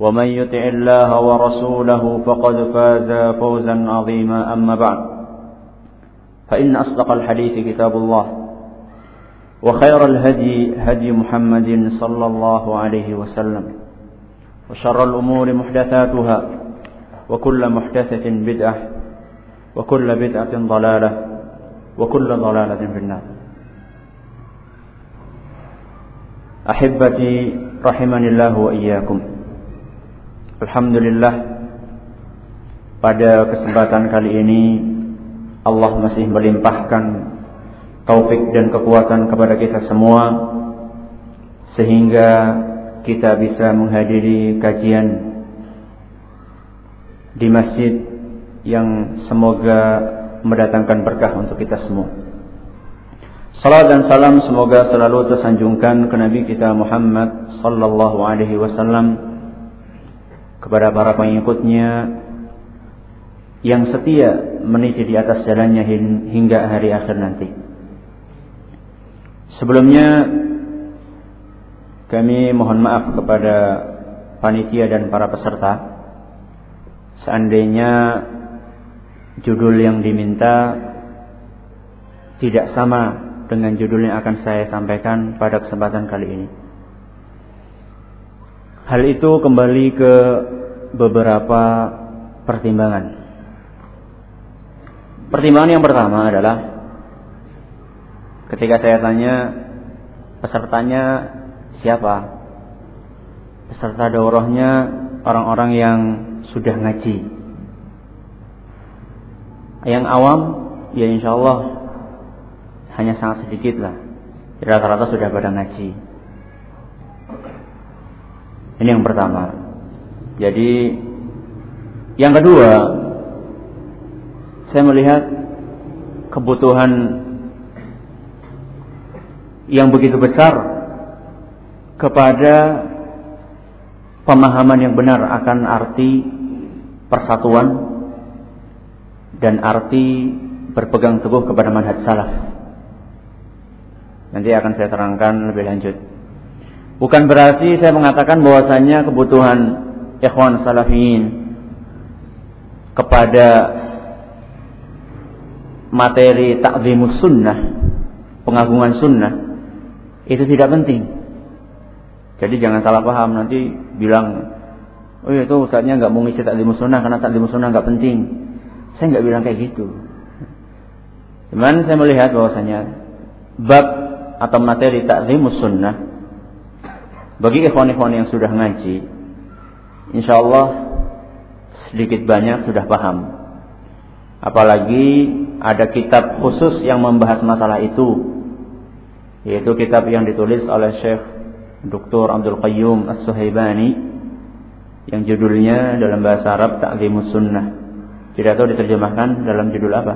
ومن يطع الله ورسوله فقد فاز فوزا عظيما. أما بعد فإن أصدق الحديث كتاب الله وخير الهدي هدي محمد صلى الله عليه وسلم وشر الأمور محدثاتها وكل محدثة بدعة وكل بدعة ضلالة وكل ضلالة في النار. أحبتي رحمني الله وإياكم Alhamdulillah pada kesempatan kali ini Allah masih melimpahkan taufik dan kekuatan kepada kita semua sehingga kita bisa menghadiri kajian di masjid yang semoga mendatangkan berkah untuk kita semua. Salam dan salam semoga selalu tersanjungkan ke Nabi kita Muhammad sallallahu alaihi wasallam kepada para pengikutnya yang setia meniti di atas jalannya hingga hari akhir nanti. Sebelumnya kami mohon maaf kepada panitia dan para peserta. Seandainya judul yang diminta tidak sama dengan judul yang akan saya sampaikan pada kesempatan kali ini. Hal itu kembali ke beberapa pertimbangan. Pertimbangan yang pertama adalah ketika saya tanya pesertanya siapa? Peserta daurahnya orang-orang yang sudah ngaji. Yang awam ya insya Allah hanya sangat sedikit lah. Rata-rata sudah pada ngaji. Ini yang pertama. Jadi yang kedua, saya melihat kebutuhan yang begitu besar kepada pemahaman yang benar akan arti persatuan dan arti berpegang teguh kepada manhaj salaf. Nanti akan saya terangkan lebih lanjut. Bukan berarti saya mengatakan bahwasanya kebutuhan ikhwan salafiyin kepada materi takzimus sunnah, pengagungan sunnah itu tidak penting. Jadi jangan salah paham nanti bilang, oh itu ustaznya nggak mau ngisi takzimus sunnah karena takzimus sunnah nggak penting. Saya nggak bilang kayak gitu. Cuman saya melihat bahwasanya bab atau materi takzimus sunnah bagi ikhwan-ikhwan yang sudah ngaji, insya Allah sedikit banyak sudah paham. Apalagi ada kitab khusus yang membahas masalah itu, yaitu kitab yang ditulis oleh Syekh Dr. Abdul Qayyum As-Suhaibani yang judulnya dalam bahasa Arab Ta'zimus Sunnah. Tidak tahu diterjemahkan dalam judul apa?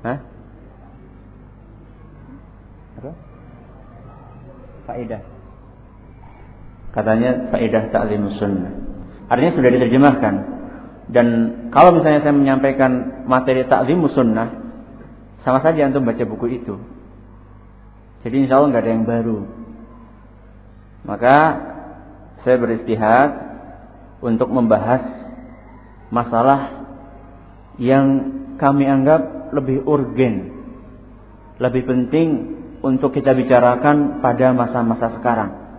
Hah? Faedah. Katanya faedah ta'lim sunnah. Artinya sudah diterjemahkan. Dan kalau misalnya saya menyampaikan materi ta'lim sunnah, sama saja untuk baca buku itu. Jadi insya Allah nggak ada yang baru. Maka saya beristihad untuk membahas masalah yang kami anggap lebih urgen, lebih penting untuk kita bicarakan pada masa-masa sekarang.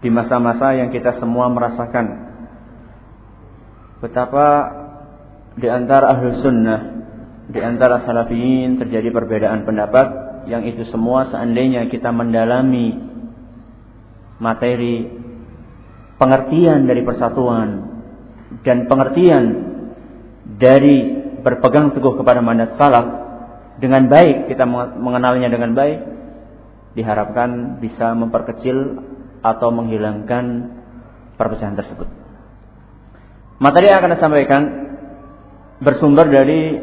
di masa-masa yang kita semua merasakan betapa di antara ahlu sunnah, di antara salafiyin terjadi perbedaan pendapat yang itu semua seandainya kita mendalami materi pengertian dari persatuan dan pengertian dari berpegang teguh kepada mandat salaf dengan baik kita mengenalnya dengan baik diharapkan bisa memperkecil atau menghilangkan perpecahan tersebut. Materi yang akan disampaikan bersumber dari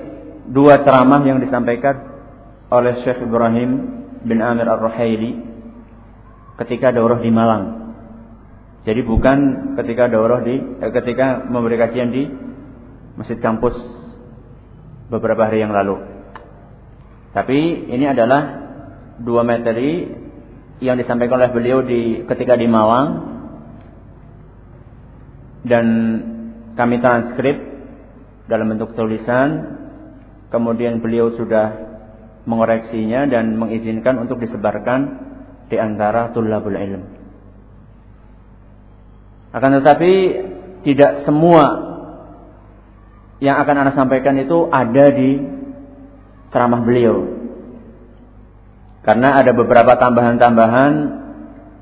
dua ceramah yang disampaikan oleh Syekh Ibrahim bin Amir Ar-Ruhaili ketika daurah di Malang. Jadi bukan ketika daurah di eh, ketika memberi kajian di Masjid Kampus beberapa hari yang lalu. Tapi ini adalah dua materi yang disampaikan oleh beliau di ketika di Malang dan kami transkrip dalam bentuk tulisan kemudian beliau sudah mengoreksinya dan mengizinkan untuk disebarkan di antara tulabul ilm. Akan tetapi tidak semua yang akan Anda sampaikan itu ada di ceramah beliau. Karena ada beberapa tambahan-tambahan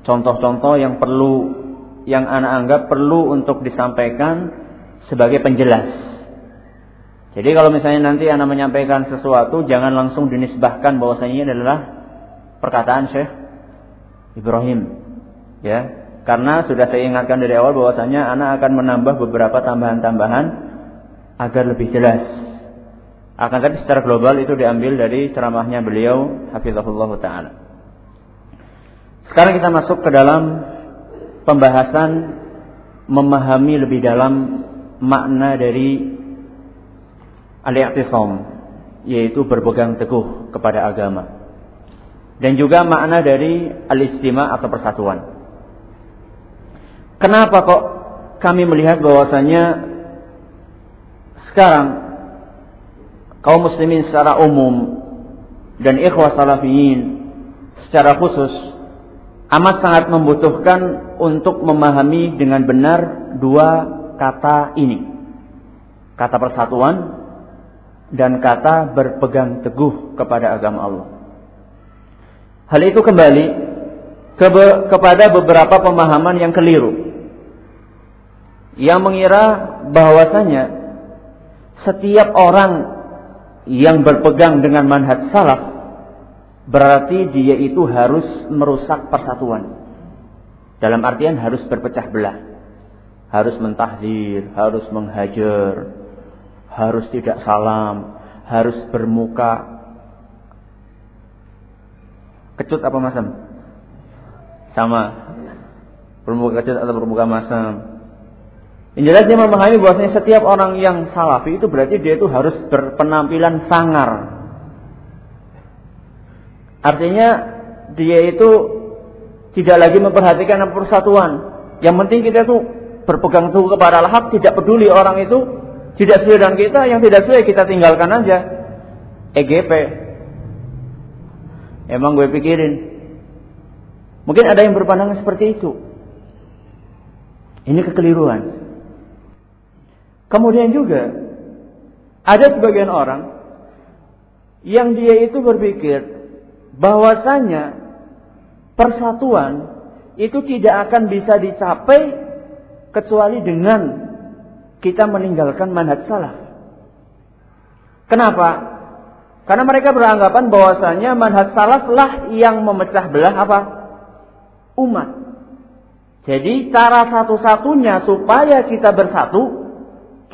contoh-contoh yang perlu yang anak anggap perlu untuk disampaikan sebagai penjelas. Jadi kalau misalnya nanti anak menyampaikan sesuatu jangan langsung dinisbahkan bahwasanya adalah perkataan Syekh Ibrahim. Ya, karena sudah saya ingatkan dari awal bahwasanya anak akan menambah beberapa tambahan-tambahan agar lebih jelas. Akan tetapi secara global itu diambil dari ceramahnya beliau hafizahullah taala. Sekarang kita masuk ke dalam pembahasan memahami lebih dalam makna dari al-i'tisam yaitu berpegang teguh kepada agama. Dan juga makna dari al-istima atau persatuan. Kenapa kok kami melihat bahwasanya sekarang kaum muslimin secara umum dan ikhwah salafiyin secara khusus amat sangat membutuhkan untuk memahami dengan benar dua kata ini. Kata persatuan dan kata berpegang teguh kepada agama Allah. Hal itu kembali ke kepada beberapa pemahaman yang keliru. Yang mengira bahwasanya setiap orang yang berpegang dengan manhaj salaf berarti dia itu harus merusak persatuan. Dalam artian harus berpecah belah. Harus mentahdir, harus menghajar, harus tidak salam, harus bermuka kecut apa masam? Sama. Bermuka kecut atau bermuka masam? Yang jelas dia memahami bahwasanya setiap orang yang salafi itu berarti dia itu harus berpenampilan sangar. Artinya dia itu tidak lagi memperhatikan persatuan. Yang penting kita itu berpegang teguh kepada al-haq, tidak peduli orang itu tidak sesuai dengan kita, yang tidak sesuai kita tinggalkan aja. EGP. Emang gue pikirin. Mungkin ada yang berpandangan seperti itu. Ini kekeliruan. Kemudian juga ada sebagian orang yang dia itu berpikir bahwasanya persatuan itu tidak akan bisa dicapai kecuali dengan kita meninggalkan manhaj salaf. Kenapa? Karena mereka beranggapan bahwasanya manhaj salaf lah yang memecah belah apa? Umat. Jadi cara satu-satunya supaya kita bersatu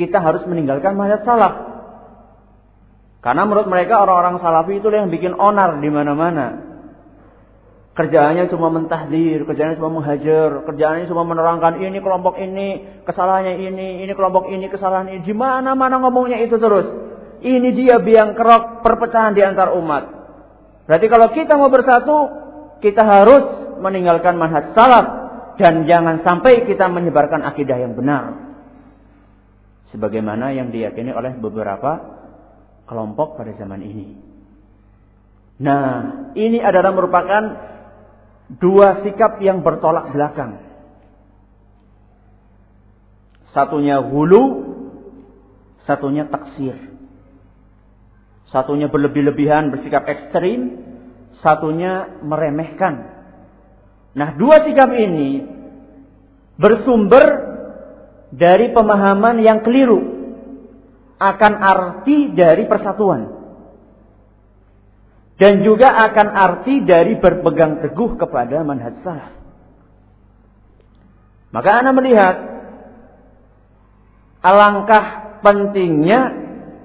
kita harus meninggalkan manhaj salaf. Karena menurut mereka orang-orang salafi itu yang bikin onar di mana-mana. Kerjaannya cuma mentahdir, kerjaannya cuma menghajar, kerjaannya cuma menerangkan ini kelompok ini, kesalahannya ini, ini kelompok ini, kesalahan ini. Di mana-mana ngomongnya itu terus. Ini dia biang kerok perpecahan di antar umat. Berarti kalau kita mau bersatu, kita harus meninggalkan manhaj salaf dan jangan sampai kita menyebarkan akidah yang benar sebagaimana yang diyakini oleh beberapa kelompok pada zaman ini. Nah, ini adalah merupakan dua sikap yang bertolak belakang. Satunya hulu, satunya taksir. Satunya berlebih-lebihan, bersikap ekstrim, satunya meremehkan. Nah, dua sikap ini bersumber dari pemahaman yang keliru akan arti dari persatuan. Dan juga akan arti dari berpegang teguh kepada manhaj salaf. Maka Anda melihat alangkah pentingnya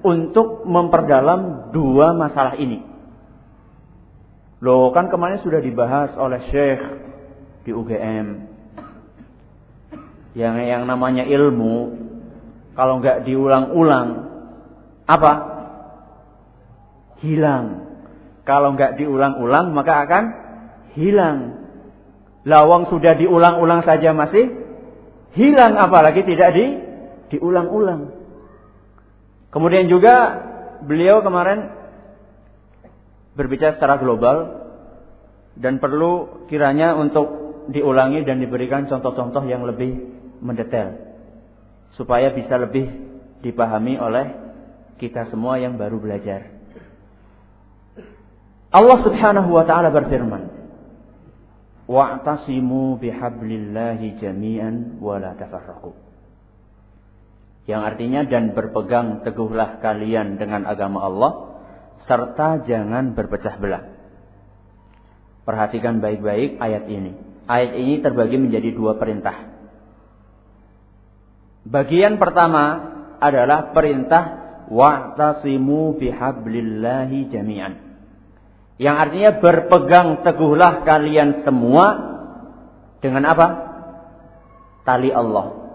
untuk memperdalam dua masalah ini. Loh, kan kemarin sudah dibahas oleh Syekh di UGM. Yang yang namanya ilmu kalau nggak diulang-ulang apa? Hilang. Kalau nggak diulang-ulang maka akan hilang. Lawang sudah diulang-ulang saja masih hilang apalagi tidak di diulang-ulang. Kemudian juga beliau kemarin berbicara secara global dan perlu kiranya untuk diulangi dan diberikan contoh-contoh yang lebih mendetail supaya bisa lebih dipahami oleh kita semua yang baru belajar. Allah Subhanahu wa taala berfirman, "Wa'tasimu bihablillahi jami'an wa la tafarraqu." Yang artinya dan berpegang teguhlah kalian dengan agama Allah serta jangan berpecah belah. Perhatikan baik-baik ayat ini. Ayat ini terbagi menjadi dua perintah. Bagian pertama adalah perintah wa'tasimu bihablillahi jami'an. Yang artinya berpegang teguhlah kalian semua dengan apa? Tali Allah.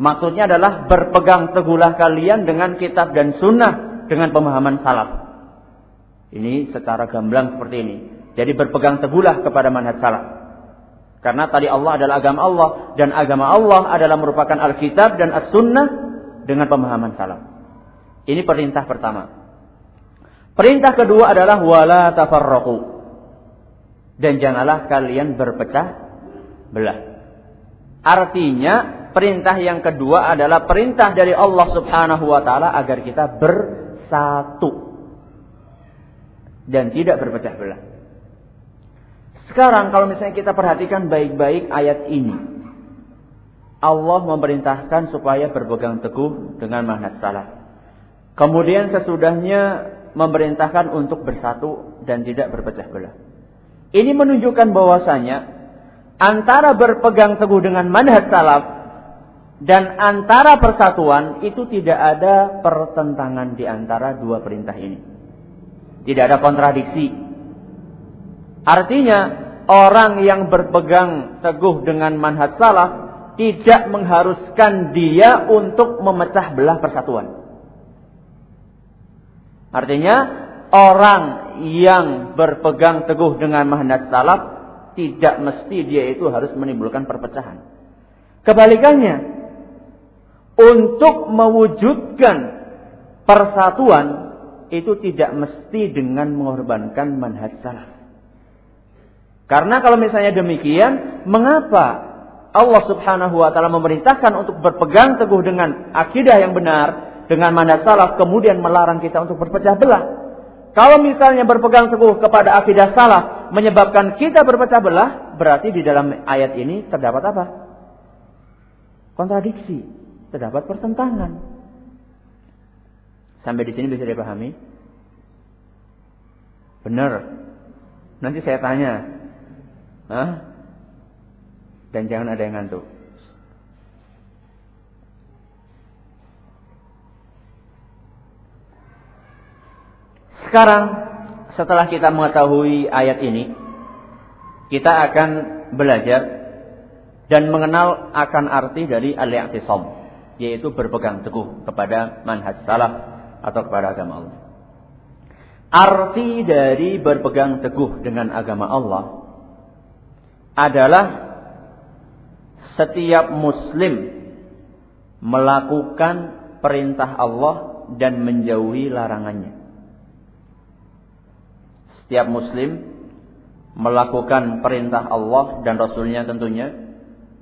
Maksudnya adalah berpegang teguhlah kalian dengan kitab dan sunnah dengan pemahaman salaf. Ini secara gamblang seperti ini. Jadi berpegang teguhlah kepada manhaj salaf. Karena tadi Allah adalah agama Allah dan agama Allah adalah merupakan Alkitab dan As-Sunnah dengan pemahaman salaf. Ini perintah pertama. Perintah kedua adalah wala tafarraqu. Dan janganlah kalian berpecah belah. Artinya perintah yang kedua adalah perintah dari Allah Subhanahu wa taala agar kita bersatu dan tidak berpecah belah. Sekarang kalau misalnya kita perhatikan baik-baik ayat ini. Allah memerintahkan supaya berpegang teguh dengan manhaj salaf. Kemudian sesudahnya memerintahkan untuk bersatu dan tidak berpecah belah. Ini menunjukkan bahwasanya antara berpegang teguh dengan manhaj salaf dan antara persatuan itu tidak ada pertentangan di antara dua perintah ini. Tidak ada kontradiksi. Artinya, orang yang berpegang teguh dengan manhaj salaf tidak mengharuskan dia untuk memecah belah persatuan. Artinya, orang yang berpegang teguh dengan manhaj salaf tidak mesti dia itu harus menimbulkan perpecahan. Kebalikannya, untuk mewujudkan persatuan itu tidak mesti dengan mengorbankan manhaj salaf. Karena kalau misalnya demikian, mengapa Allah Subhanahu wa taala memerintahkan untuk berpegang teguh dengan akidah yang benar, dengan manhaj salaf kemudian melarang kita untuk berpecah belah? Kalau misalnya berpegang teguh kepada akidah salaf menyebabkan kita berpecah belah, berarti di dalam ayat ini terdapat apa? Kontradiksi, terdapat pertentangan. Sampai di sini bisa dipahami? Benar. Nanti saya tanya. Hah? Dan jangan ada yang ngantuk. Sekarang setelah kita mengetahui ayat ini, kita akan belajar dan mengenal akan arti dari al-i'tisam, yaitu berpegang teguh kepada manhaj salaf atau kepada agama Allah. Arti dari berpegang teguh dengan agama Allah adalah setiap muslim melakukan perintah Allah dan menjauhi larangannya. Setiap muslim melakukan perintah Allah dan Rasulnya tentunya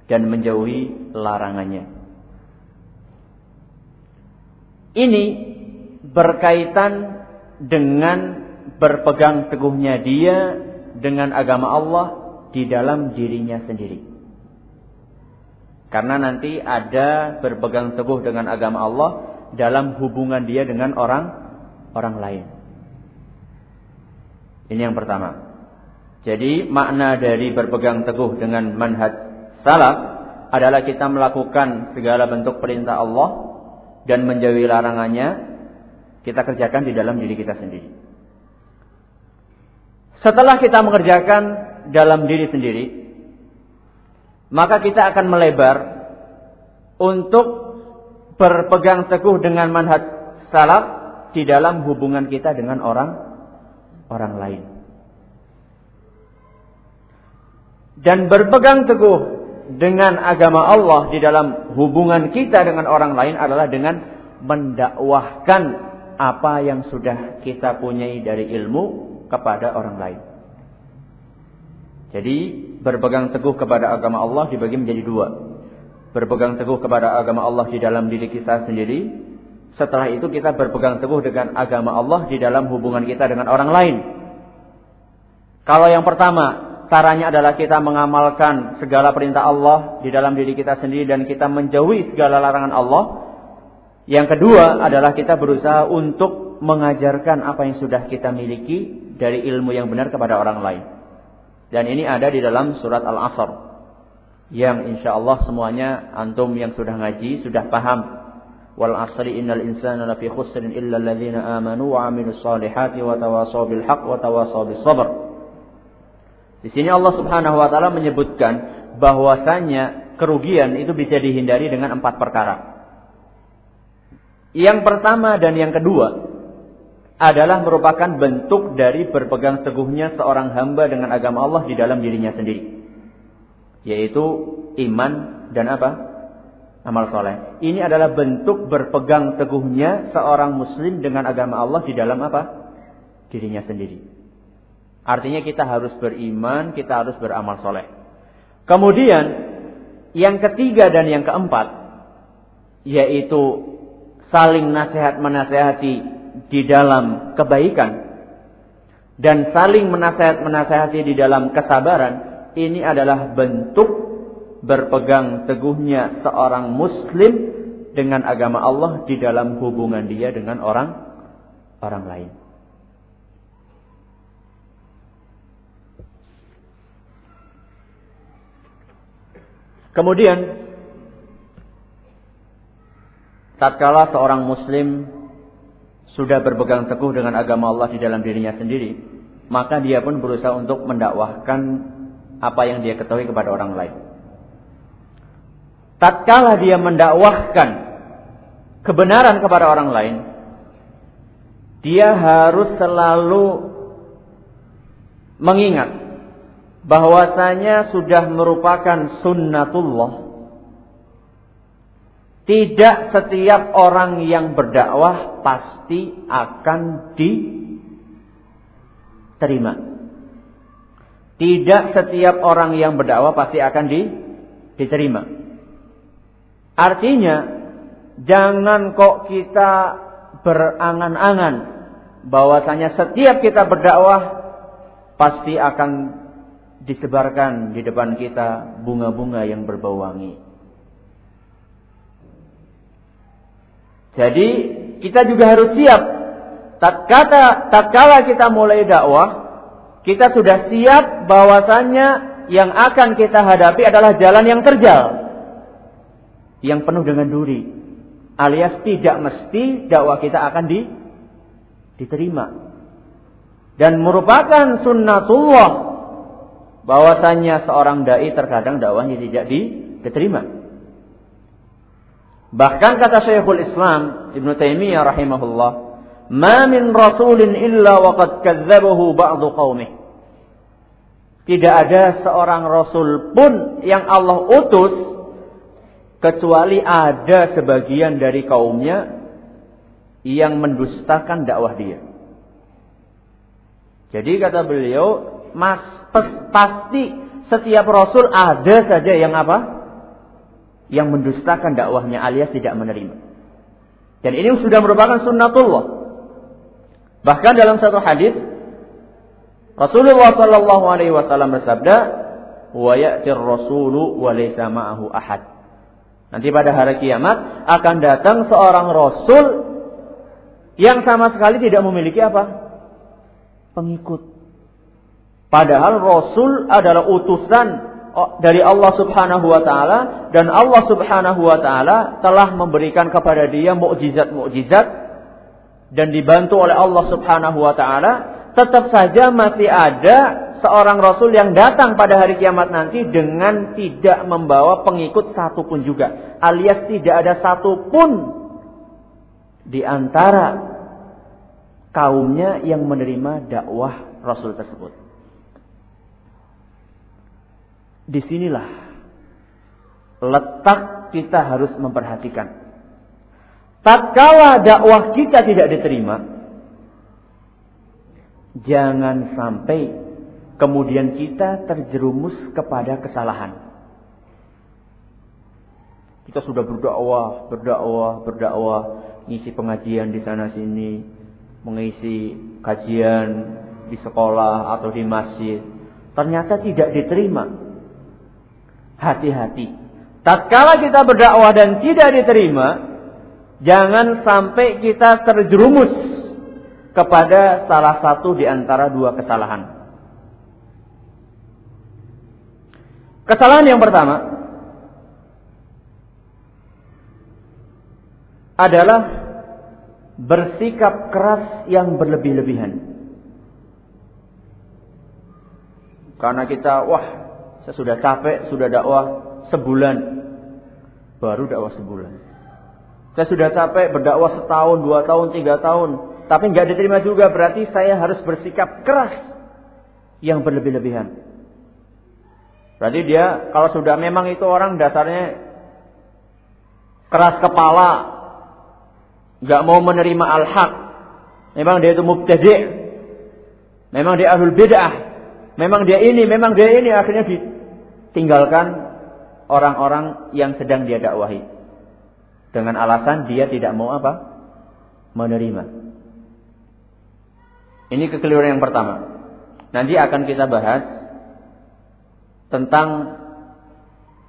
dan menjauhi larangannya. Ini berkaitan dengan berpegang teguhnya dia dengan agama Allah di dalam dirinya sendiri. Karena nanti ada berpegang teguh dengan agama Allah dalam hubungan dia dengan orang orang lain. Ini yang pertama. Jadi makna dari berpegang teguh dengan manhaj salaf adalah kita melakukan segala bentuk perintah Allah dan menjauhi larangannya kita kerjakan di dalam diri kita sendiri. Setelah kita mengerjakan dalam diri sendiri, maka kita akan melebar untuk berpegang teguh dengan manhaj salaf di dalam hubungan kita dengan orang orang lain. Dan berpegang teguh dengan agama Allah di dalam hubungan kita dengan orang lain adalah dengan mendakwahkan apa yang sudah kita punyai dari ilmu kepada orang lain. Jadi berpegang teguh kepada agama Allah dibagi menjadi dua. Berpegang teguh kepada agama Allah di dalam diri kita sendiri. Setelah itu kita berpegang teguh dengan agama Allah di dalam hubungan kita dengan orang lain. Kalau yang pertama, caranya adalah kita mengamalkan segala perintah Allah di dalam diri kita sendiri dan kita menjauhi segala larangan Allah. Yang kedua adalah kita berusaha untuk mengajarkan apa yang sudah kita miliki dari ilmu yang benar kepada orang lain. Dan ini ada di dalam surat Al-Asr. Yang insya Allah semuanya antum yang sudah ngaji, sudah paham. Wal asri innal insana lafi khusrin illa alladhina amanu wa amilus salihati wa tawasaw bil haqq wa tawasaw bis. Di sini Allah Subhanahu wa taala menyebutkan bahwasanya kerugian itu bisa dihindari dengan empat perkara. Yang pertama dan yang kedua adalah merupakan bentuk dari berpegang teguhnya seorang hamba dengan agama Allah di dalam dirinya sendiri. Yaitu iman dan apa? Amal soleh. Ini adalah bentuk berpegang teguhnya seorang muslim dengan agama Allah di dalam apa? Dirinya sendiri. Artinya kita harus beriman, kita harus beramal soleh. Kemudian, yang ketiga dan yang keempat, yaitu saling nasihat menasehati di dalam kebaikan dan saling menasehat-menasehati di dalam kesabaran ini adalah bentuk berpegang teguhnya seorang muslim dengan agama Allah di dalam hubungan dia dengan orang orang lain. Kemudian tatkala seorang muslim sudah berpegang teguh dengan agama Allah di dalam dirinya sendiri, maka dia pun berusaha untuk mendakwahkan apa yang dia ketahui kepada orang lain. Tatkala dia mendakwahkan kebenaran kepada orang lain, dia harus selalu mengingat bahwasanya sudah merupakan sunnatullah tidak setiap orang yang berdakwah pasti akan diterima. Tidak setiap orang yang berdakwah pasti akan di, diterima. Artinya, jangan kok kita berangan-angan bahwasanya setiap kita berdakwah pasti akan disebarkan di depan kita bunga-bunga yang berbau wangi. Jadi kita juga harus siap. Tatkala, tatkala kita mulai dakwah, kita sudah siap bahwasannya yang akan kita hadapi adalah jalan yang terjal. Yang penuh dengan duri. Alias tidak mesti dakwah kita akan di, diterima. Dan merupakan sunnatullah bahwasannya seorang dai terkadang dakwahnya tidak diterima. Bahkan kata Syekhul Islam Ibn Taimiyah rahimahullah, "Ma min rasulin illa waqad kadzabahu ba'du qaumih." Tidak ada seorang rasul pun yang Allah utus kecuali ada sebagian dari kaumnya yang mendustakan dakwah dia. Jadi kata beliau, mas pasti setiap rasul ada saja yang apa? Yang mendustakan dakwahnya alias tidak menerima. Dan ini sudah merupakan sunnatullah. Bahkan dalam satu hadis Rasulullah Shallallahu Alaihi Wasallam bersabda, "Wa ya'tir rasulu wa laysa ma'ahu ahad." Nanti pada hari kiamat akan datang seorang rasul yang sama sekali tidak memiliki apa? Pengikut. Padahal rasul adalah utusan dari Allah Subhanahu wa taala dan Allah Subhanahu wa taala telah memberikan kepada dia mukjizat-mukjizat dan dibantu oleh Allah Subhanahu wa taala, tetap saja masih ada seorang rasul yang datang pada hari kiamat nanti dengan tidak membawa pengikut satu pun juga, alias tidak ada satu pun di antara kaumnya yang menerima dakwah rasul tersebut. Di sinilah letak kita harus memperhatikan. Tatkala dakwah kita tidak diterima, jangan sampai kemudian kita terjerumus kepada kesalahan. Kita sudah berdakwah, berdakwah, berdakwah, ngisi pengajian di sana sini, mengisi kajian di sekolah atau di masjid. Ternyata tidak diterima hati-hati. Tatkala kita berdakwah dan tidak diterima, jangan sampai kita terjerumus kepada salah satu di antara dua kesalahan. Kesalahan yang pertama adalah bersikap keras yang berlebih-lebihan. Karena kita, wah saya sudah capek, sudah dakwah sebulan. Baru dakwah sebulan. Saya sudah capek berdakwah setahun, dua tahun, tiga tahun. Tapi nggak diterima juga. Berarti saya harus bersikap keras. Yang berlebih-lebihan. Berarti dia kalau sudah memang itu orang dasarnya keras kepala. nggak mau menerima al-haq. Memang dia itu mubtadi'. Memang dia ahlul bid'ah. Memang dia ini, memang dia ini akhirnya ditinggalkan orang-orang yang sedang dia dakwahi. Dengan alasan dia tidak mau apa? Menerima. Ini kekeliruan yang pertama. Nanti akan kita bahas tentang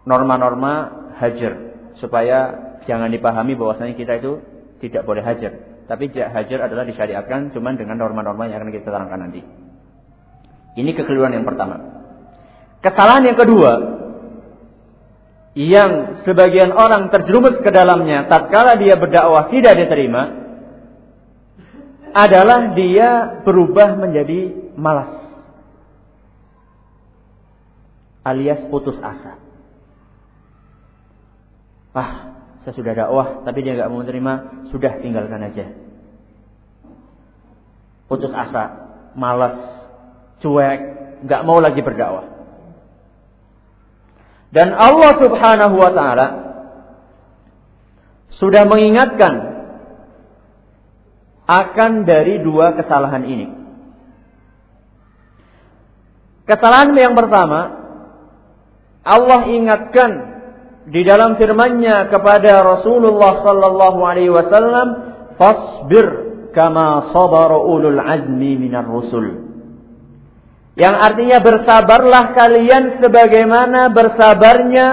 norma-norma hajar supaya jangan dipahami bahwasanya kita itu tidak boleh hajar. Tapi hajar adalah disyariatkan cuman dengan norma-norma yang akan kita terangkan nanti. Ini kekeliruan yang pertama. Kesalahan yang kedua yang sebagian orang terjerumus ke dalamnya tatkala dia berdakwah tidak diterima adalah dia berubah menjadi malas alias putus asa. Ah, saya sudah dakwah tapi dia nggak mau menerima, sudah tinggalkan aja. Putus asa, malas, cuek, nggak mau lagi berdakwah. Dan Allah Subhanahu wa taala sudah mengingatkan akan dari dua kesalahan ini. Kesalahan yang pertama, Allah ingatkan di dalam firman-Nya kepada Rasulullah sallallahu alaihi wasallam, "Fasbir kama sabara ulul azmi minar rusul." Yang artinya bersabarlah kalian sebagaimana bersabarnya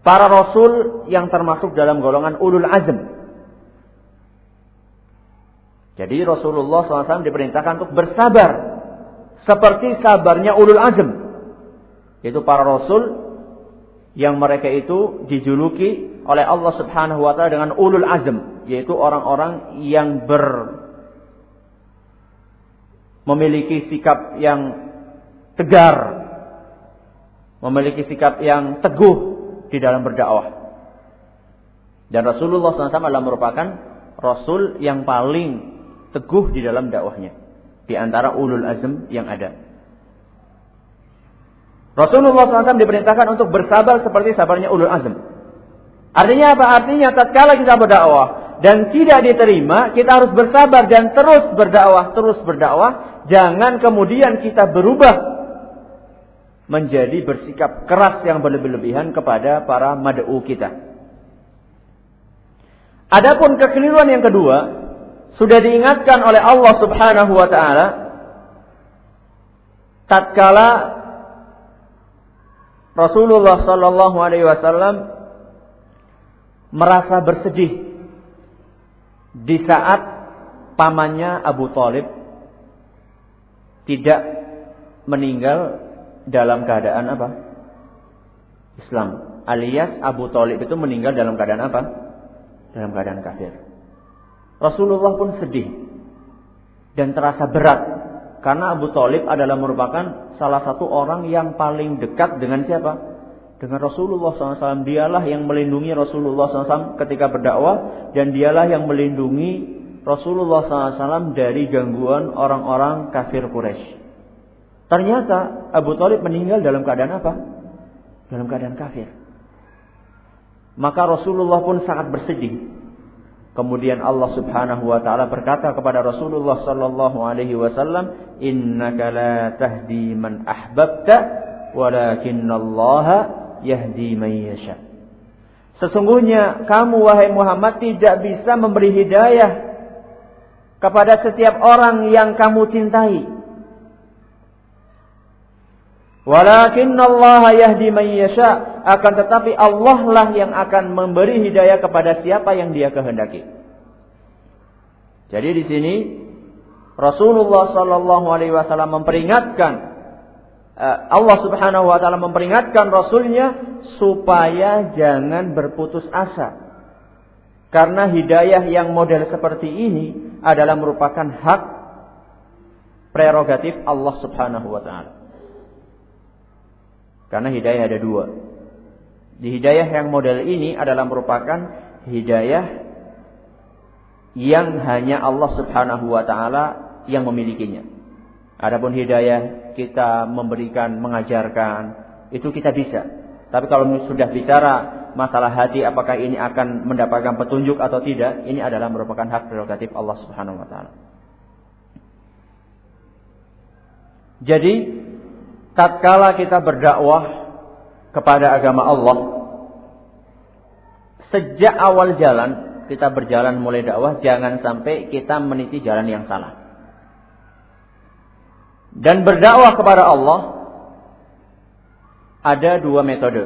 para rasul yang termasuk dalam golongan ulul azm. Jadi Rasulullah SAW diperintahkan untuk bersabar. Seperti sabarnya ulul azm. Yaitu para rasul yang mereka itu dijuluki oleh Allah Subhanahu wa taala dengan ulul azm, yaitu orang-orang yang ber memiliki sikap yang tegar, memiliki sikap yang teguh di dalam berdakwah. Dan Rasulullah SAW adalah merupakan Rasul yang paling teguh di dalam dakwahnya. Di antara ulul azm yang ada. Rasulullah SAW diperintahkan untuk bersabar seperti sabarnya ulul azm. Artinya apa? Artinya tatkala kita berdakwah dan tidak diterima, kita harus bersabar dan terus berdakwah, terus berdakwah Jangan kemudian kita berubah menjadi bersikap keras yang berlebih-lebihan kepada para mad'u kita. Adapun kekeliruan yang kedua sudah diingatkan oleh Allah Subhanahu wa taala tatkala Rasulullah sallallahu alaihi wasallam merasa bersedih di saat pamannya Abu Talib tidak meninggal dalam keadaan apa? Islam. Alias Abu Talib itu meninggal dalam keadaan apa? Dalam keadaan kafir. Rasulullah pun sedih dan terasa berat karena Abu Talib adalah merupakan salah satu orang yang paling dekat dengan siapa? Dengan Rasulullah SAW. Dialah yang melindungi Rasulullah SAW ketika berdakwah dan dialah yang melindungi Rasulullah SAW dari gangguan orang-orang kafir Quraisy. Ternyata Abu Talib meninggal dalam keadaan apa? Dalam keadaan kafir. Maka Rasulullah pun sangat bersedih. Kemudian Allah Subhanahu wa taala berkata kepada Rasulullah sallallahu alaihi wasallam, "Innaka la tahdi man ahbabta, walakinallaha yahdi man yasha. Sesungguhnya kamu wahai Muhammad tidak bisa memberi hidayah kepada setiap orang yang kamu cintai. Walakin Allah yahdi man yasha. Akan tetapi Allah lah yang akan memberi hidayah kepada siapa yang dia kehendaki. Jadi di sini Rasulullah Sallallahu Alaihi Wasallam memperingatkan Allah Subhanahu wa taala memperingatkan rasulnya supaya jangan berputus asa. Karena hidayah yang model seperti ini adalah merupakan hak prerogatif Allah Subhanahu wa taala. Karena hidayah ada dua. Di hidayah yang model ini adalah merupakan hidayah yang hanya Allah Subhanahu wa taala yang memilikinya. Adapun hidayah kita memberikan, mengajarkan, itu kita bisa. Tapi kalau sudah bicara masalah hati apakah ini akan mendapatkan petunjuk atau tidak, ini adalah merupakan hak prerogatif Allah Subhanahu wa taala. Jadi, tatkala kita berdakwah kepada agama Allah, sejak awal jalan kita berjalan mulai dakwah, jangan sampai kita meniti jalan yang salah dan berdakwah kepada Allah ada dua metode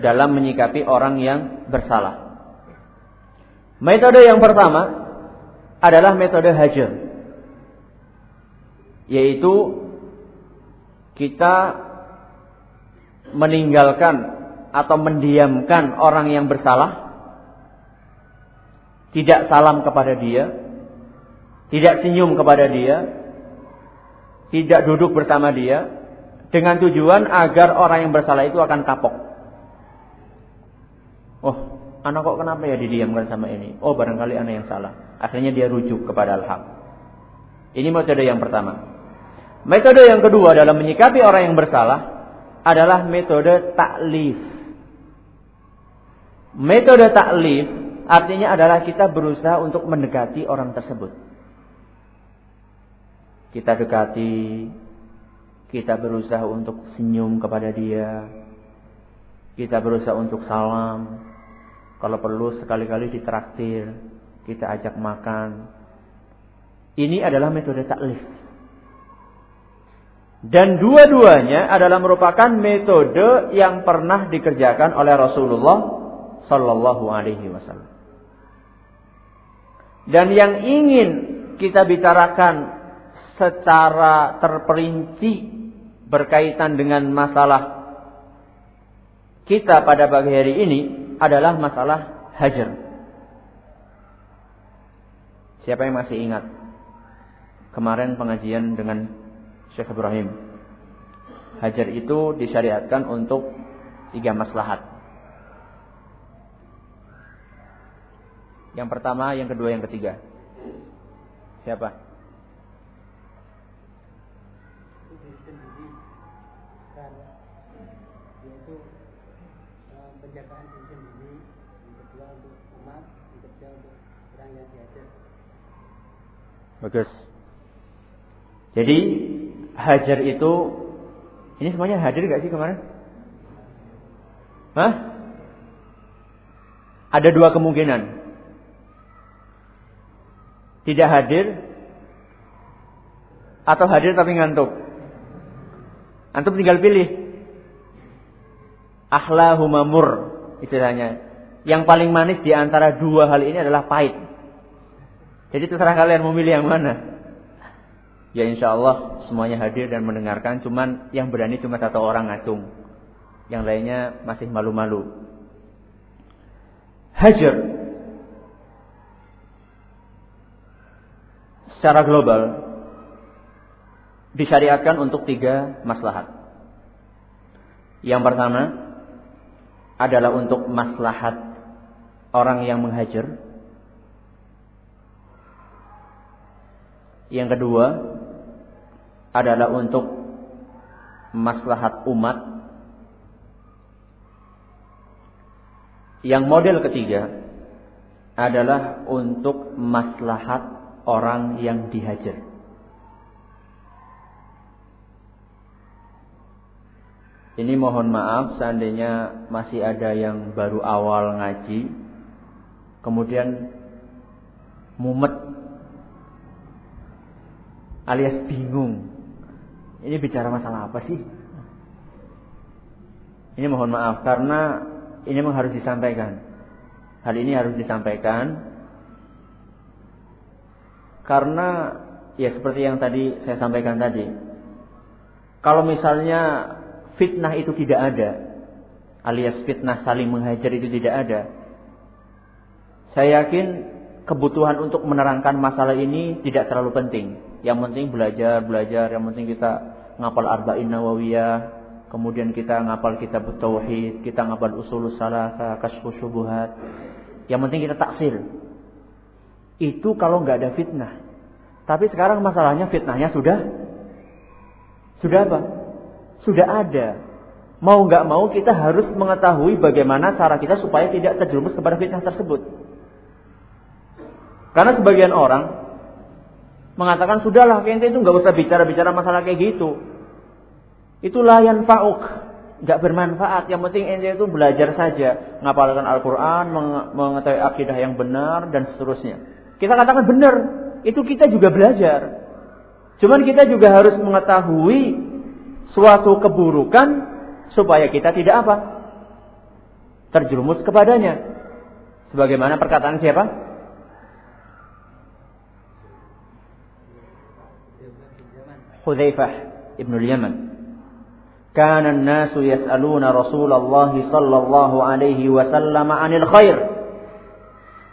dalam menyikapi orang yang bersalah. Metode yang pertama adalah metode hajar. Yaitu kita meninggalkan atau mendiamkan orang yang bersalah tidak salam kepada dia, tidak senyum kepada dia, tidak duduk bersama dia dengan tujuan agar orang yang bersalah itu akan kapok. Oh, anak kok kenapa ya didiamkan sama ini? Oh, barangkali anak yang salah. Akhirnya dia rujuk kepada al-haq. Ini metode yang pertama. Metode yang kedua dalam menyikapi orang yang bersalah adalah metode taklif. Metode taklif artinya adalah kita berusaha untuk mendekati orang tersebut kita dekati, kita berusaha untuk senyum kepada dia, kita berusaha untuk salam, kalau perlu sekali-kali ditraktir, kita ajak makan. Ini adalah metode taklif. Dan dua-duanya adalah merupakan metode yang pernah dikerjakan oleh Rasulullah Sallallahu Alaihi Wasallam. Dan yang ingin kita bicarakan secara terperinci berkaitan dengan masalah kita pada pagi hari ini adalah masalah hajar. Siapa yang masih ingat kemarin pengajian dengan Syekh Ibrahim? Hajar itu disyariatkan untuk tiga maslahat. Yang pertama, yang kedua, yang ketiga. Siapa? Bagus. Jadi hajar itu ini semuanya hadir gak sih kemarin? Hah? Ada dua kemungkinan. Tidak hadir atau hadir tapi ngantuk? Antum tinggal pilih. Ahlahumamur istilahnya. Yang paling manis di antara dua hal ini adalah pahit. Jadi terserah kalian memilih yang mana. Ya insya Allah semuanya hadir dan mendengarkan. Cuman yang berani cuma satu orang ngacung. Yang lainnya masih malu-malu. Hajar. Secara global. Disyariatkan untuk tiga maslahat. Yang pertama adalah untuk maslahat orang yang menghajar. Yang kedua adalah untuk maslahat umat. Yang model ketiga adalah untuk maslahat orang yang dihajar. Ini mohon maaf seandainya masih ada yang baru awal ngaji kemudian mumet alias bingung. Ini bicara masalah apa sih? Ini mohon maaf karena ini memang harus disampaikan. Hal ini harus disampaikan karena ya seperti yang tadi saya sampaikan tadi. Kalau misalnya fitnah itu tidak ada, alias fitnah saling menghajar itu tidak ada, saya yakin kebutuhan untuk menerangkan masalah ini tidak terlalu penting. Yang penting belajar, belajar. Yang penting kita ngapal arba'in nawawiyah. Kemudian kita ngapal kitab tauhid, kita ngapal usul salasa, kasfu syubuhat. Yang penting kita taksir. Itu kalau nggak ada fitnah. Tapi sekarang masalahnya fitnahnya sudah sudah apa? Sudah ada. Mau nggak mau kita harus mengetahui bagaimana cara kita supaya tidak terjerumus kepada fitnah tersebut. Karena sebagian orang mengatakan sudahlah ente itu nggak usah bicara-bicara masalah kayak gitu. Itulah yang fauk, nggak bermanfaat. Yang penting ente itu belajar saja, ngapalkan Al-Quran, mengetahui akidah yang benar dan seterusnya. Kita katakan benar, itu kita juga belajar. Cuman kita juga harus mengetahui suatu keburukan supaya kita tidak apa? Terjerumus kepadanya. Sebagaimana perkataan siapa? Hudzaifah ibnu Yaman. Kana an-nasu yas'aluna Rasulullah sallallahu alaihi wasallam 'anil khair.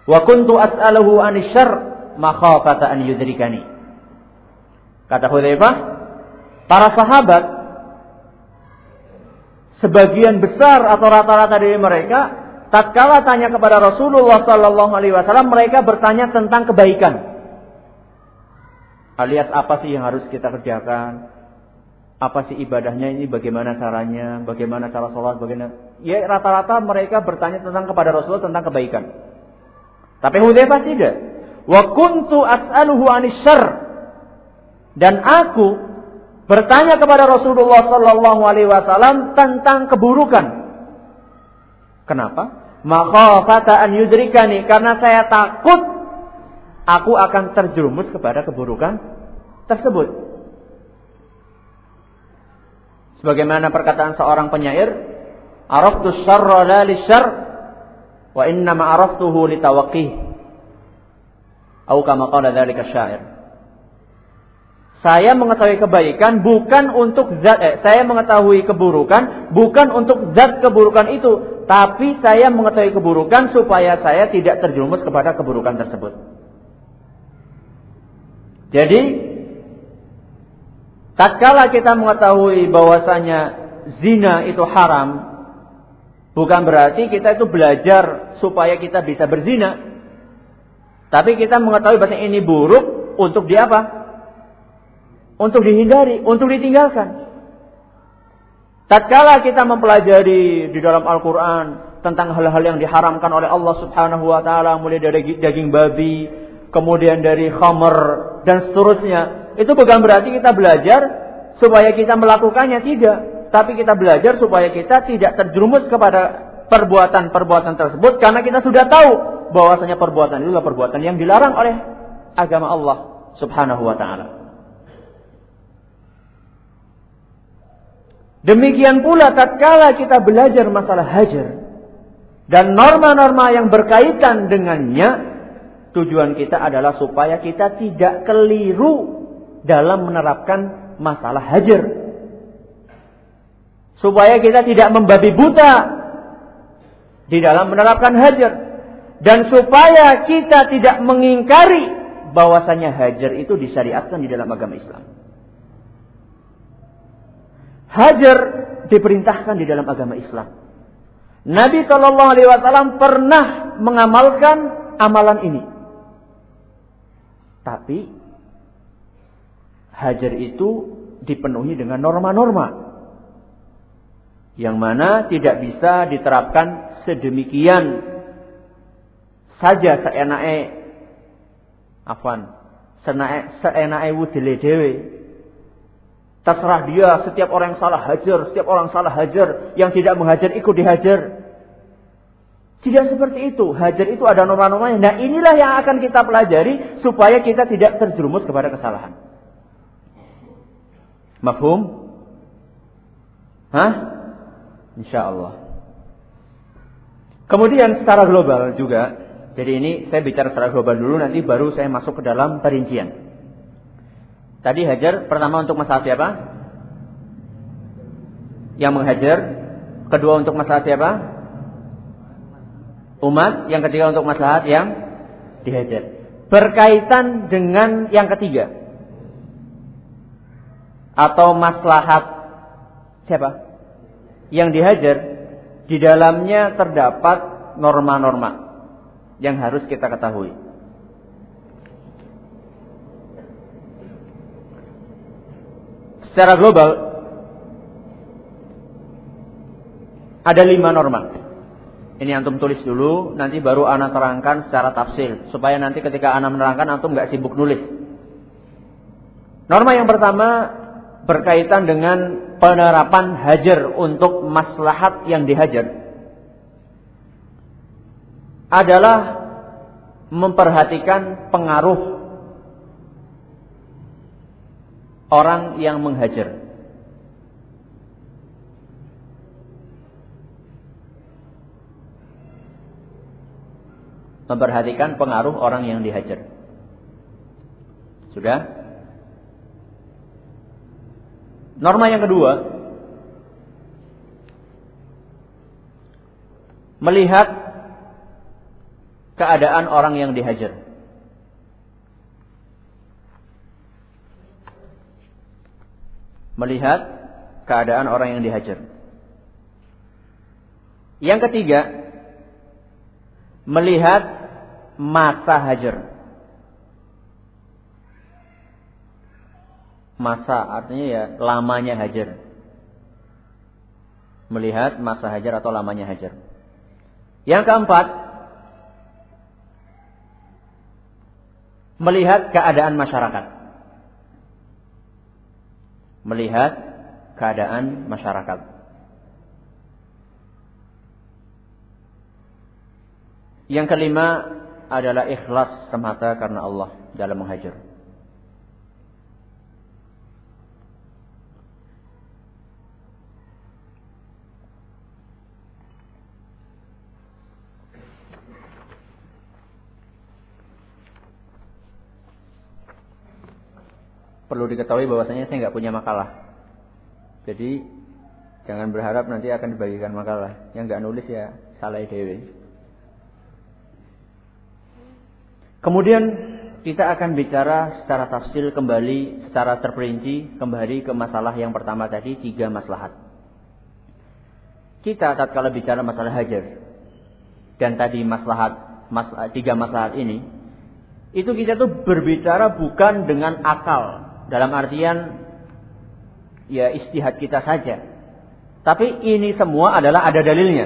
Wa kuntu as'aluhu 'anil syarr makhafata an yudrikani. Kata Hudzaifah, para sahabat sebagian besar atau rata-rata dari mereka tatkala tanya kepada Rasulullah sallallahu alaihi wasallam mereka bertanya tentang kebaikan. Alias apa sih yang harus kita kerjakan? Apa sih ibadahnya ini? Bagaimana caranya? Bagaimana cara sholat? Bagaimana? Ya rata-rata mereka bertanya tentang kepada Rasulullah tentang kebaikan. Tapi Hudzaifah tidak. Wa kuntu as'aluhu anisyar dan aku bertanya kepada Rasulullah sallallahu alaihi wasallam tentang keburukan kenapa makhafata an yudrikani karena saya takut aku akan terjerumus kepada keburukan tersebut. Sebagaimana perkataan seorang penyair, "Araftu syarra la lisyarr wa inna ma araftuhu litawaqih." Atau kama qala dzalika syair. Saya mengetahui kebaikan bukan untuk zat eh, saya mengetahui keburukan bukan untuk zat keburukan itu, tapi saya mengetahui keburukan supaya saya tidak terjerumus kepada keburukan tersebut. Jadi tatkala kita mengetahui bahwasanya zina itu haram, bukan berarti kita itu belajar supaya kita bisa berzina. Tapi kita mengetahui bahwa ini buruk untuk di apa? Untuk dihindari, untuk ditinggalkan. Tatkala kita mempelajari di dalam Al-Quran tentang hal-hal yang diharamkan oleh Allah Subhanahu wa taala mulai dari daging babi, kemudian dari khamr dan seterusnya. Itu bukan berarti kita belajar supaya kita melakukannya tidak, tapi kita belajar supaya kita tidak terjerumus kepada perbuatan-perbuatan tersebut karena kita sudah tahu bahwasanya perbuatan itu adalah perbuatan yang dilarang oleh agama Allah Subhanahu wa taala. Demikian pula tatkala kita belajar masalah hajar dan norma-norma yang berkaitan dengannya, tujuan kita adalah supaya kita tidak keliru dalam menerapkan masalah hajar. Supaya kita tidak membabi buta di dalam menerapkan hajar dan supaya kita tidak mengingkari bahwasanya hajar itu disyariatkan di dalam agama Islam. Hajar diperintahkan di dalam agama Islam. Nabi Shallallahu Alaihi Wasallam pernah mengamalkan amalan ini. Tapi hajar itu dipenuhi dengan norma-norma yang mana tidak bisa diterapkan sedemikian saja seenake afwan Terserah dia, setiap orang yang salah hajar, setiap orang salah hajar, yang tidak menghajar ikut dihajar. Tidak seperti itu. Hajar itu ada norma-normanya. Nah inilah yang akan kita pelajari supaya kita tidak terjerumus kepada kesalahan. Mafhum? Hah? Insya Allah. Kemudian secara global juga. Jadi ini saya bicara secara global dulu, nanti baru saya masuk ke dalam perincian. Tadi hajar pertama untuk masalah siapa? Yang menghajar. Kedua untuk masalah siapa? Umat. Yang ketiga untuk masalah yang dihajar. Berkaitan dengan yang ketiga. Atau maslahat siapa? Yang dihajar. Di dalamnya terdapat norma-norma yang harus kita ketahui. Secara global ada lima norma. Ini antum tulis dulu, nanti baru anak terangkan secara tafsir. Supaya nanti ketika anak menerangkan, antum nggak sibuk nulis. Norma yang pertama berkaitan dengan penerapan hajar untuk maslahat yang dihajar. Adalah memperhatikan pengaruh orang yang menghajar. Memperhatikan pengaruh orang yang dihajar. Sudah? Norma yang kedua, melihat keadaan orang yang dihajar. Melihat keadaan orang yang dihajar. Yang ketiga, melihat masa hajar. Masa artinya ya lamanya hajar. Melihat masa hajar atau lamanya hajar. Yang keempat, melihat keadaan masyarakat melihat keadaan masyarakat. Yang kelima adalah ikhlas semata karena Allah dalam menghajar. Perlu diketahui bahwasanya saya nggak punya makalah. Jadi jangan berharap nanti akan dibagikan makalah. Yang nggak nulis ya salah dewi. Kemudian kita akan bicara secara tafsir kembali, secara terperinci kembali ke masalah yang pertama tadi tiga maslahat. Kita tatkala bicara masalah hajar dan tadi maslahat mas, tiga maslahat ini, itu kita tuh berbicara bukan dengan akal, dalam artian ya istihad kita saja. Tapi ini semua adalah ada dalilnya.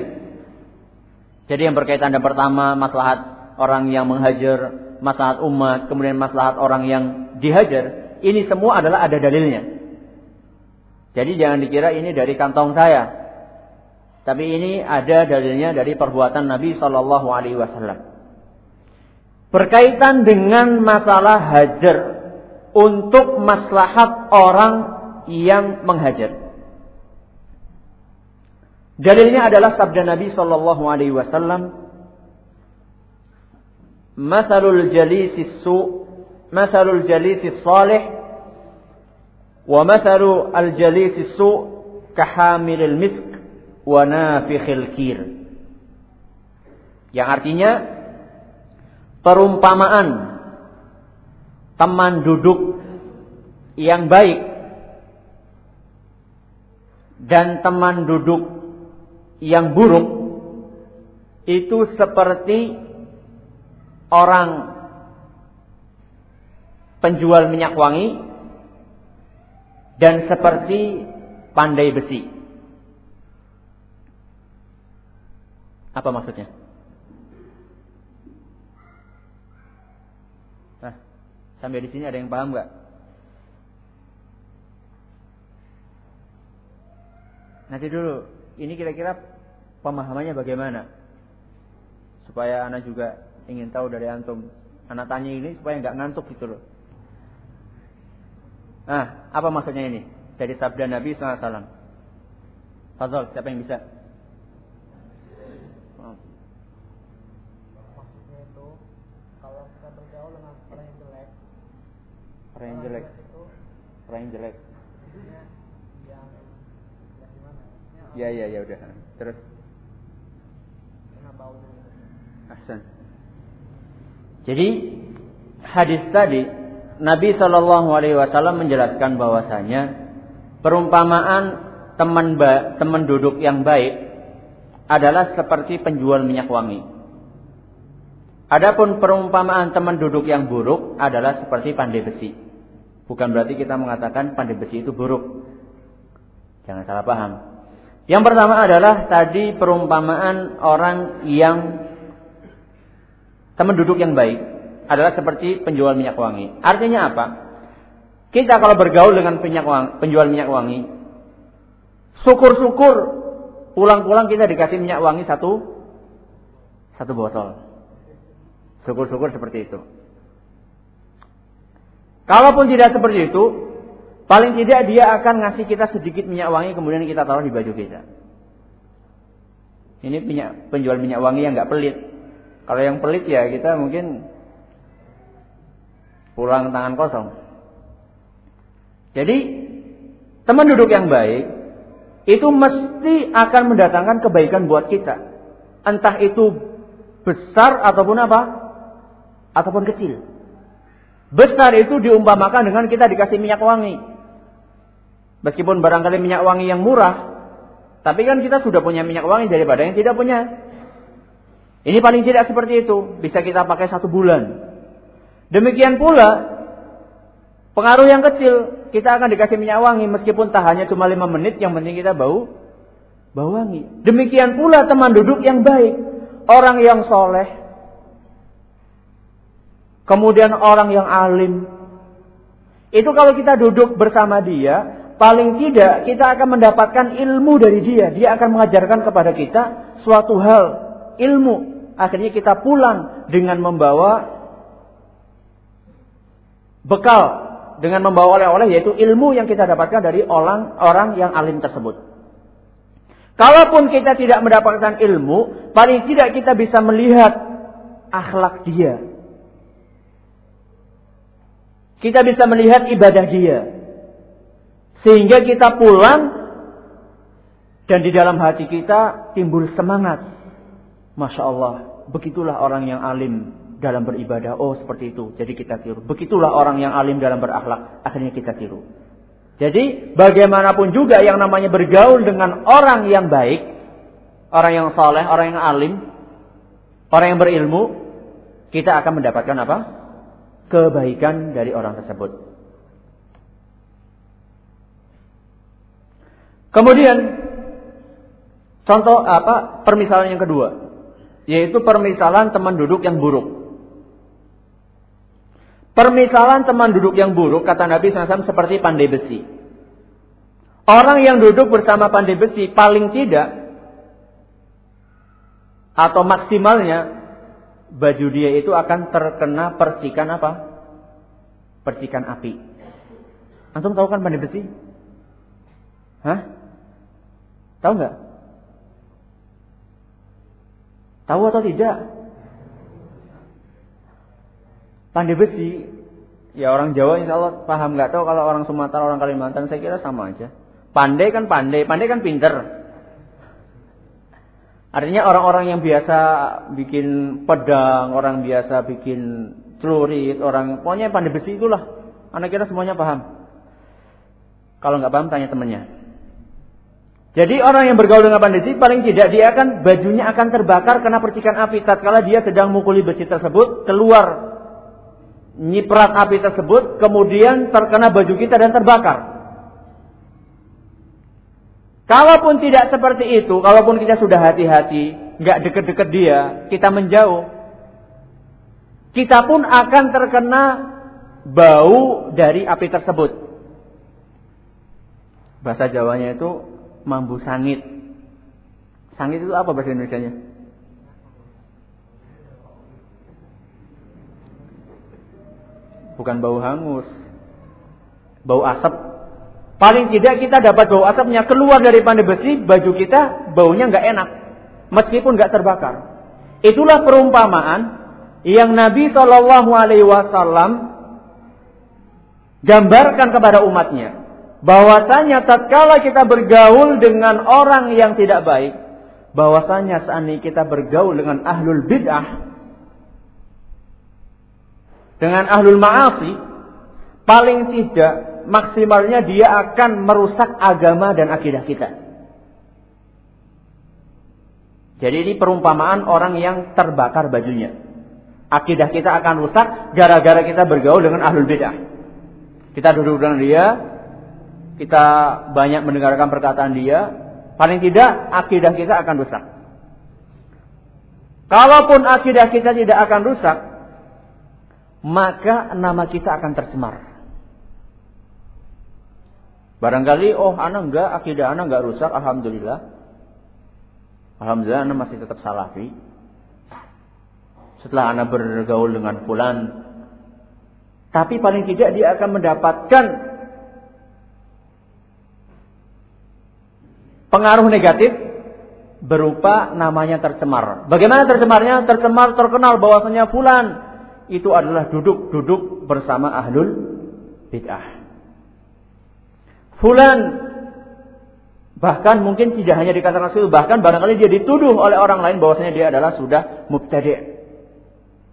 Jadi yang berkaitan dengan pertama maslahat orang yang menghajar, maslahat umat, kemudian maslahat orang yang dihajar, ini semua adalah ada dalilnya. Jadi jangan dikira ini dari kantong saya. Tapi ini ada dalilnya dari perbuatan Nabi Shallallahu Alaihi Wasallam. berkaitan dengan masalah hajar untuk maslahat orang yang menghajar. Dalilnya adalah sabda Nabi Shallallahu Alaihi Wasallam, "Masalul jalisi su, masalul jalisi salih, wa masalu al jalisi su, kahamilil misk, wa nafikhil kir." Yang artinya perumpamaan teman duduk yang baik dan teman duduk yang buruk itu seperti orang penjual minyak wangi dan seperti pandai besi. Apa maksudnya? Sampai di sini ada yang paham nggak? Nanti dulu, ini kira-kira pemahamannya bagaimana? Supaya anak juga ingin tahu dari antum. Anak tanya ini supaya nggak ngantuk gitu loh. Nah, apa maksudnya ini? Dari sabda Nabi SAW. Fadol, siapa yang bisa? Orang yang jelek orang yang jelek ya ya ya udah terus Ahsan. Jadi hadis tadi Nabi Shallallahu Alaihi Wasallam menjelaskan bahwasanya perumpamaan teman ba teman duduk yang baik adalah seperti penjual minyak wangi. Adapun perumpamaan teman duduk yang buruk adalah seperti pandai besi. Bukan berarti kita mengatakan pandai besi itu buruk. Jangan salah paham. Yang pertama adalah tadi perumpamaan orang yang teman duduk yang baik adalah seperti penjual minyak wangi. Artinya apa? Kita kalau bergaul dengan penjual minyak wangi, syukur-syukur pulang-pulang kita dikasih minyak wangi satu satu botol. Syukur-syukur seperti itu. Kalaupun tidak seperti itu, paling tidak dia akan ngasih kita sedikit minyak wangi kemudian kita taruh di baju kita. Ini minyak, penjual minyak wangi yang nggak pelit. Kalau yang pelit ya kita mungkin pulang tangan kosong. Jadi teman duduk yang baik itu mesti akan mendatangkan kebaikan buat kita. Entah itu besar ataupun apa? Ataupun kecil. Besar itu diumpamakan dengan kita dikasih minyak wangi. Meskipun barangkali minyak wangi yang murah, tapi kan kita sudah punya minyak wangi daripada yang tidak punya. Ini paling tidak seperti itu, bisa kita pakai satu bulan. Demikian pula, pengaruh yang kecil, kita akan dikasih minyak wangi meskipun tahannya cuma lima menit, yang penting kita bau bau wangi. Demikian pula teman duduk yang baik, orang yang soleh, Kemudian orang yang alim. Itu kalau kita duduk bersama dia, paling tidak kita akan mendapatkan ilmu dari dia. Dia akan mengajarkan kepada kita suatu hal, ilmu. Akhirnya kita pulang dengan membawa bekal, dengan membawa oleh-oleh yaitu ilmu yang kita dapatkan dari orang orang yang alim tersebut. Kalaupun kita tidak mendapatkan ilmu, paling tidak kita bisa melihat akhlak dia, kita bisa melihat ibadah dia. Sehingga kita pulang dan di dalam hati kita timbul semangat. Masya Allah, begitulah orang yang alim dalam beribadah. Oh seperti itu, jadi kita tiru. Begitulah orang yang alim dalam berakhlak, akhirnya kita tiru. Jadi bagaimanapun juga yang namanya bergaul dengan orang yang baik, orang yang soleh, orang yang alim, orang yang berilmu, kita akan mendapatkan apa? Kebaikan dari orang tersebut. Kemudian contoh apa? Permisalan yang kedua, yaitu permisalan teman duduk yang buruk. Permisalan teman duduk yang buruk kata Nabi SAW seperti pandai besi. Orang yang duduk bersama pandai besi paling tidak atau maksimalnya baju dia itu akan terkena percikan apa? Percikan api. Antum tahu kan pandai besi? Hah? Tahu nggak? Tahu atau tidak? Pandai besi, ya orang Jawa insya Allah paham nggak tahu kalau orang Sumatera, orang Kalimantan saya kira sama aja. Pandai kan pandai, pandai kan pinter. Artinya orang-orang yang biasa bikin pedang, orang biasa bikin celurit, orang pokoknya pandai besi itulah. Anak kira semuanya paham. Kalau nggak paham tanya temannya. Jadi orang yang bergaul dengan pandai besi paling tidak dia akan bajunya akan terbakar karena percikan api tatkala dia sedang mukuli besi tersebut keluar nyiprat api tersebut kemudian terkena baju kita dan terbakar. Kalaupun tidak seperti itu, kalaupun kita sudah hati-hati, nggak deket-deket dia, kita menjauh, kita pun akan terkena bau dari api tersebut. Bahasa Jawanya itu mambu sangit. Sangit itu apa bahasa Indonesia-nya? Bukan bau hangus. Bau asap Paling tidak kita dapat bau asapnya keluar dari pandai besi, baju kita baunya nggak enak, meskipun nggak terbakar. Itulah perumpamaan yang Nabi Shallallahu Alaihi Wasallam gambarkan kepada umatnya, bahwasanya tatkala kita bergaul dengan orang yang tidak baik, bahwasanya seandainya kita bergaul dengan ahlul bid'ah, dengan ahlul ma'asi, paling tidak maksimalnya dia akan merusak agama dan akidah kita. Jadi ini perumpamaan orang yang terbakar bajunya. Akidah kita akan rusak gara-gara kita bergaul dengan ahlul bidah. Kita duduk dengan dia, kita banyak mendengarkan perkataan dia, paling tidak akidah kita akan rusak. Kalaupun akidah kita tidak akan rusak, maka nama kita akan tercemar. Barangkali oh anak enggak akidah anak enggak rusak alhamdulillah. Alhamdulillah anak masih tetap salafi. Setelah anak bergaul dengan fulan tapi paling tidak dia akan mendapatkan pengaruh negatif berupa namanya tercemar. Bagaimana tercemarnya? Tercemar terkenal bahwasanya fulan itu adalah duduk-duduk bersama ahlul bid'ah. Fulan bahkan mungkin tidak hanya dikatakan seperti bahkan barangkali dia dituduh oleh orang lain bahwasanya dia adalah sudah mubtadi'.